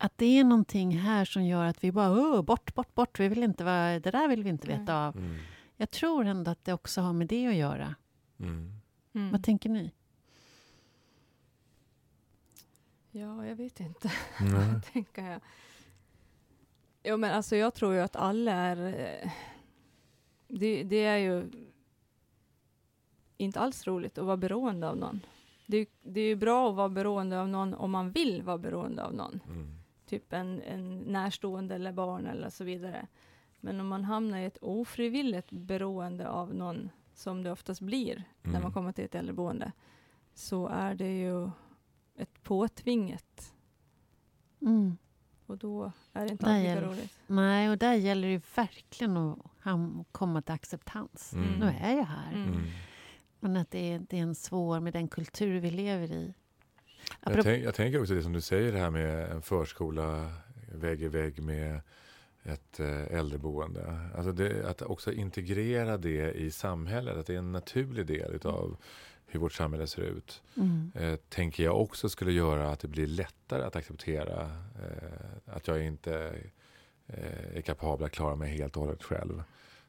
Att det är någonting här som gör att vi bara Åh, bort, bort, bort. Vi vill inte vara, det där vill vi inte veta av. Mm. Jag tror ändå att det också har med det att göra. Mm. Mm. Vad tänker ni? Ja, jag vet inte. Tänker jag. Jo, men alltså jag tror ju att alla är... eh, Det, det är ju inte alls roligt att vara beroende av någon. Det, det är ju bra att vara beroende av någon om man vill vara beroende av någon. Mm. Typ en, en närstående eller barn eller så vidare. Men om man hamnar i ett ofrivilligt beroende av någon, som det oftast blir när Mm. man kommer till ett äldreboende, så är det ju ett påtvingat Mm. Och då är det inte alls lika roligt. Nej, och där gäller det verkligen att ham- komma till acceptans. Mm. Nu är jag här. Mm. Mm. Men att det är, det är en svår, med den kultur vi lever i. Jag, tänk, jag tänker också det som du säger det här med en förskola vägg i vägg med ett eh, äldreboende. Alltså det, att också integrera det i samhället, att det är en naturlig del utav hur vårt samhälle ser ut. mm, Eh, tänker jag också skulle göra att det blir lättare att acceptera eh, att jag inte eh, är kapabel att klara mig helt och hållet själv.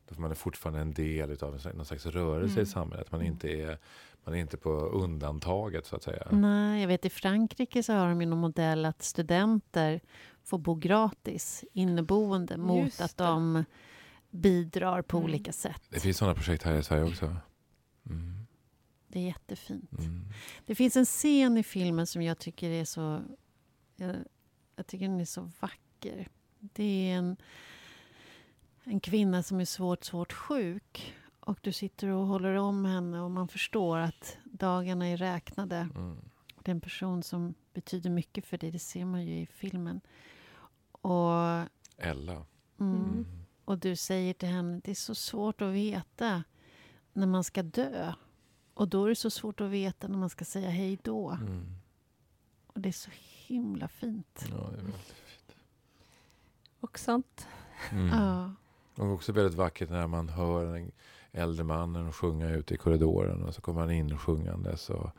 Därför man är fortfarande en del slags- någon slags rörelse Mm. i samhället. Man är, Mm. inte är, man är inte på undantaget så att säga. nej, jag vet i Frankrike så har de ju någon modell att studenter får bo gratis inneboende mot att de bidrar på Mm. olika sätt. Det finns sådana projekt här i Sverige också. Mm. Det är jättefint. Mm. Det finns en scen i filmen som jag tycker är så... Jag, jag tycker den är så vacker. Det är en, en kvinna som är svårt, svårt sjuk. Och du sitter och håller om henne och man förstår att dagarna är räknade. Mm. Det är en person som betyder mycket för dig. Det ser man ju i filmen. Och, Ella. mm, Mm. och du säger till henne, det är så svårt att veta när man ska dö. Och då är det så svårt att veta när man ska säga hej då. Mm. Och det är så himla fint. Ja, det är väldigt fint. Och sant. Mm. Ja. Och också väldigt vackert när man hör den äldre mannen sjunga ute i korridoren och så kommer han in sjungandes och,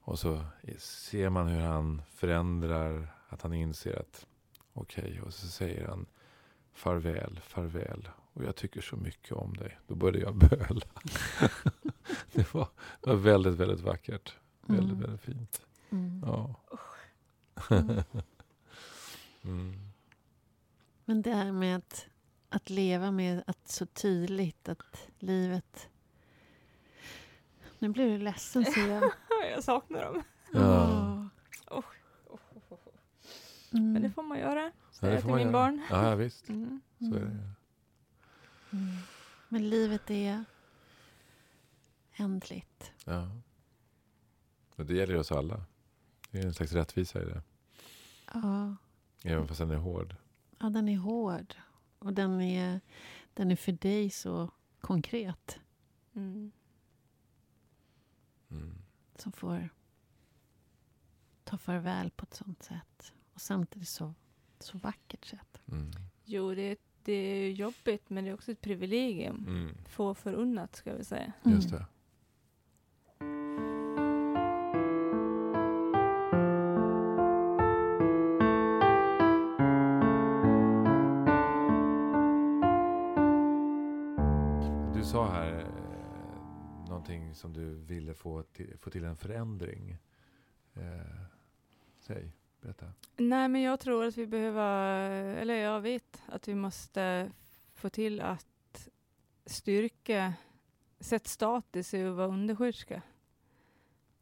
och så ser man hur han förändrar, att han inser att okej, och så säger han farväl, farväl och jag tycker så mycket om dig. Då började jag böla. det, var, det var väldigt, väldigt vackert. Väldigt, Mm. väldigt fint. Mm. Ja. Mm. mm. Men det här med att, att leva med att så tydligt att livet... Nu blir du ledsen, ser jag. jag saknar dem. Ja. Åh. Oh. Mm. Men det får man göra. Ja, Säger det jag får till min göra. barn. Ja, visst. Mm. Så är det. Mm. Men livet är ändligt. Ja. Och det gäller oss alla. Det är en slags rättvisa i det. Ja. Även fast den är hård. ja, den är hård. Och den är, den är för dig så konkret. Mm. Mm. Som får ta farväl på ett sånt sätt. Och samtidigt så, så vackert sätt. Mm. Jo, det, det är jobbigt men det är också ett privilegium. Mm. Få förunnat ska vi säga. Just Mm. det. Någonting som du ville få till, få till en förändring. Eh, säg, berätta. Nej, men jag tror att vi behöver, eller jag vet att vi måste få till att styrka, sätt status i att vara undersköterska.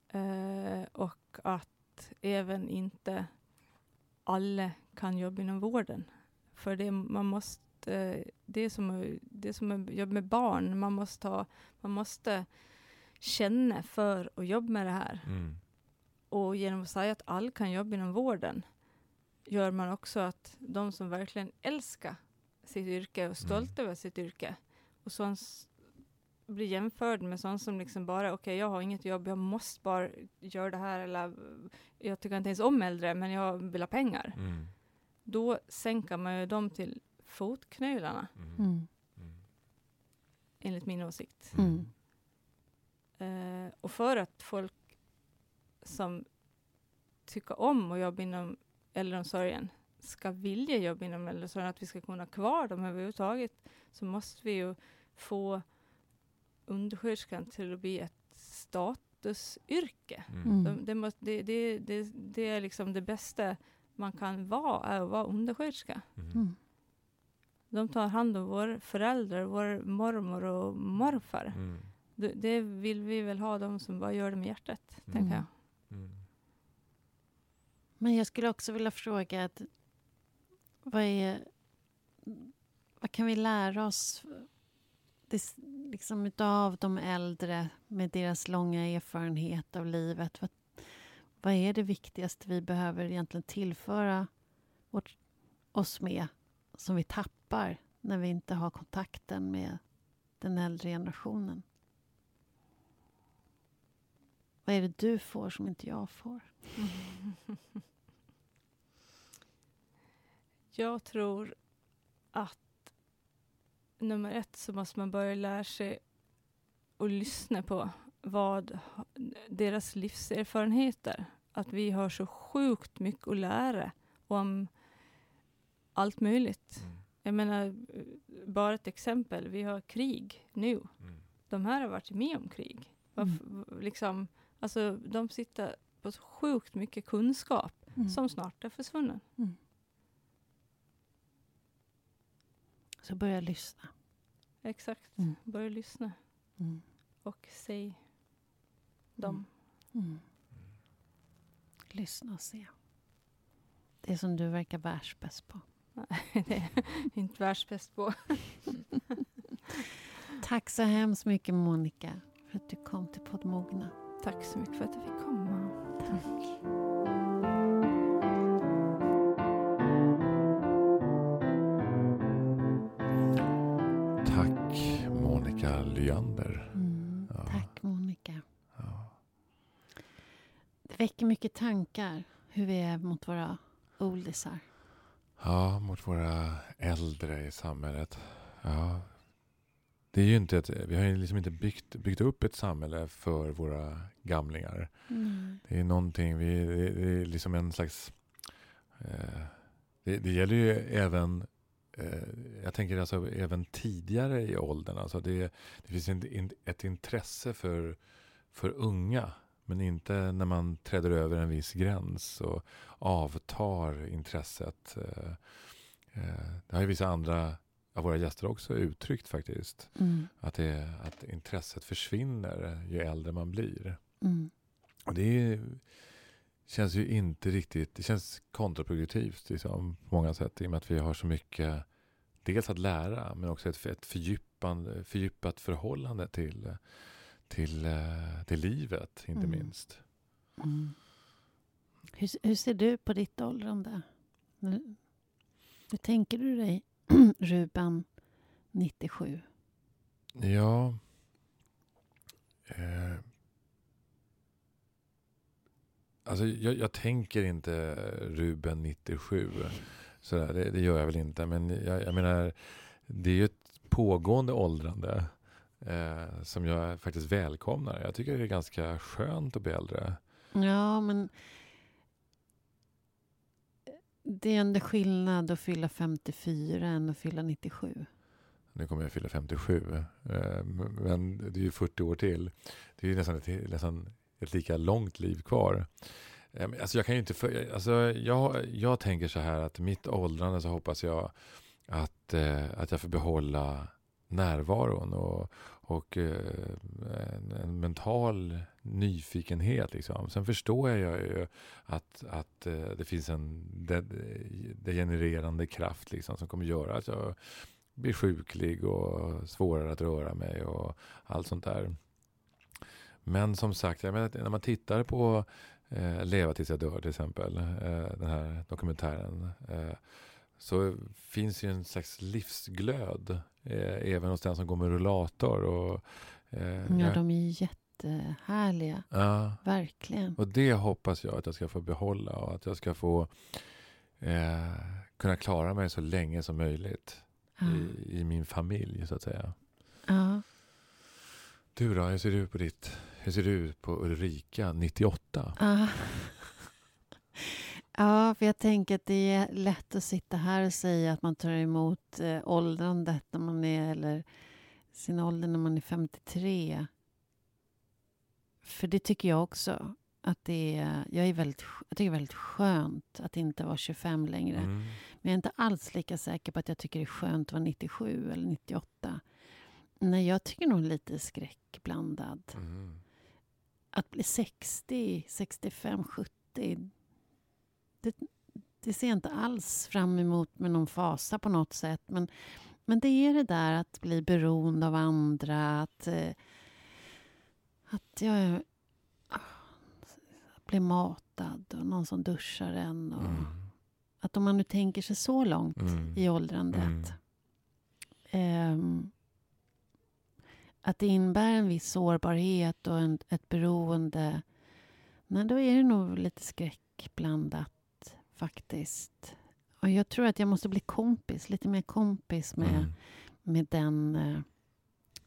Eh, och att även inte alla kan jobba inom vården. För det, man måste, det är som, att- det är som att jobba med barn. Man måste, ha, man måste känna för att jobba med det här. Mm. Och genom att säga att alla kan jobba inom vården gör man också att de som verkligen älskar sitt yrke och är stolta över sitt yrke och sån s- blir jämförd med sån som liksom bara, okej jag har inget jobb, jag måste bara göra det här eller jag tycker inte ens om äldre men jag vill ha pengar. Mm. Då sänker man ju dem till fotknölarna Mm. Mm. Mm. enligt min åsikt. Mm. Eh, och för att folk som tycker om att jobba inom äldreomsorgen ska vilja jobba inom äldreomsorgen, att vi ska kunna ha kvar dem överhuvudtaget, så måste vi ju få undersköterskan till att bli ett statusyrke. Mm. Mm. De, det, måste, det, det, det, det är liksom det bästa man kan vara, är att vara undersköterska. Mm. Mm. De tar hand om våra föräldrar, vår mormor och morfar. Mm. Det, det vill vi väl ha, de som bara gör det med hjärtat, Mm. tänker jag. Mm. Men jag skulle också vilja fråga att vad är vad kan vi lära oss det, liksom utav de äldre med deras långa erfarenhet av livet? Vad, vad är det viktigaste vi behöver egentligen tillföra vårt, oss med som vi tappar när vi inte har kontakten med den äldre generationen? Vad är det du får som inte jag får? Jag tror att nummer ett så måste man börja lära sig att lyssna på vad deras livserfarenheter. Att vi har så sjukt mycket att lära om allt möjligt. Mm. Jag menar, bara ett exempel. Vi har krig nu. Mm. De här har varit med om krig. Varför, liksom, alltså, de sitter på så sjukt mycket kunskap Mm. som snart är försvunnen. Så börja lyssna. Exakt. Mm. Börja lyssna Mm. och säg dem. Mm. Lyssna och se. Det som du verkar världsbäst på. det är inte världsbäst på. Tack så hemskt mycket Monica för att du kom till Poddmogna. Tack så mycket för att jag fick komma. Tack. Tack Monica Lyander. Mm. Ja. Tack Monica. Ja. Det väcker mycket tankar hur vi är mot våra oldisar. ja, mot våra äldre i samhället. Ja. Det är ju inte ett, vi har ju liksom inte byggt, byggt upp ett samhälle för våra gamlingar. Mm. Det är någonting, vi, det, det är liksom en slags... Eh, det, det gäller ju även, eh, jag tänker alltså även tidigare i åldern. Alltså det, det finns en, in, ett intresse för, för unga. Men inte när man träder över en viss gräns så avtar intresset. Eh, eh, det har ju vissa andra av våra gäster också uttryckt faktiskt. Mm. Att, det, att intresset försvinner ju äldre man blir. Mm. Och det är, känns ju inte riktigt, det känns kontraproduktivt liksom, på många sätt i och med att vi har så mycket, dels att lära men också ett, ett fördjupande, fördjupat förhållande till, till, till livet inte Mm. minst. Mm. Hur, hur ser du på ditt åldrande? Hur tänker du dig Ruben 97? Ja. Eh, alltså jag, jag tänker inte Ruben 97. Sådär, det, det gör jag väl inte. Men jag, jag menar, det är ju ett pågående åldrande eh, som jag faktiskt välkomnar. Jag tycker det är ganska skönt att bli äldre. Ja, men det är ändå skillnad att fylla 54 än att fylla 97. Nu kommer jag fylla 57. Eh, men det är ju 40 år till. Det är ju nästan ett, nästan ett lika långt liv kvar. Eh, alltså jag kan ju inte för, alltså jag, jag tänker så här att mitt åldrande så hoppas jag att, eh, att jag får behålla närvaron och, och eh, en, en mental nyfikenhet. Liksom. Sen förstår jag ju att, att eh, det finns en degenererande kraft liksom, som kommer göra att jag blir sjuklig och svårare att röra mig och allt sånt där. Men som sagt, jag menar, när man tittar på eh, Leva tills jag dör till exempel, eh, den här dokumentären, eh, så finns ju en slags livsglöd eh, även hos den som går med rullator. Och, eh, Ja, de är jättehärliga. ja, Verkligen. och det hoppas jag att jag ska få behålla och att jag ska få eh, kunna klara mig så länge som möjligt Ja. i, i min familj så att säga. Ja. Du då, hur ser du på ditt, hur ser du på Ulrika 98? Ja. Ja, för jag tänker att det är lätt att sitta här och säga att man tar emot eh, åldrandet när man är, eller sin ålder när man är 53. För det tycker jag också. Att det är, jag, är väldigt, jag tycker det är väldigt skönt att inte vara 25 längre. Mm. Men jag är inte alls lika säker på att jag tycker det är skönt att vara 97 eller 98. Nej, jag tycker nog lite skräckblandad. Mm. Att bli 60, 65, 70. Det, det ser jag inte alls fram emot med någon fasa på något sätt. Men, men det är det där att bli beroende av andra. Att, eh, att jag att bli matad och någon som duschar en. Och Mm. att om man nu tänker sig så långt Mm. i åldrandet. Mm. ehm, att det innebär en viss sårbarhet och en, ett beroende. Nej, då är det nog lite skräckblandat faktiskt. Och jag tror att jag måste bli kompis, lite mer kompis med, Mm. med den, eh,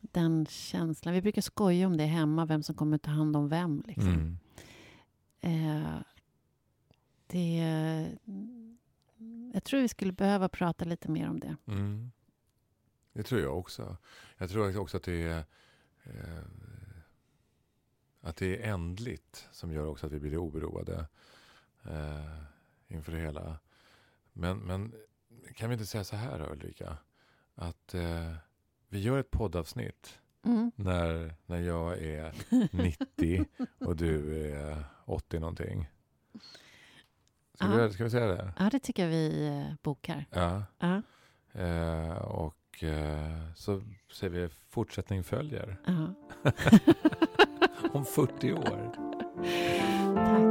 den känslan. Vi brukar skoja om det hemma, vem som kommer ta hand om vem. Liksom. Mm. Eh, det, jag tror vi skulle behöva prata lite mer om det. Mm. Det tror jag också. Jag tror också att det är eh, att det är ändligt som gör också att vi blir oroade eh, inför det hela. Men, men kan vi inte säga så här Ulrika? Att eh, vi gör ett poddavsnitt Mm. när, när jag är 90 och du är 80 någonting. Ska, Ja. vi, ska vi säga det? Ja, det tycker jag vi eh, bokar. Ja. Ja, Eh, och eh, så säger vi fortsättning följer ja. om 40 år. Tack.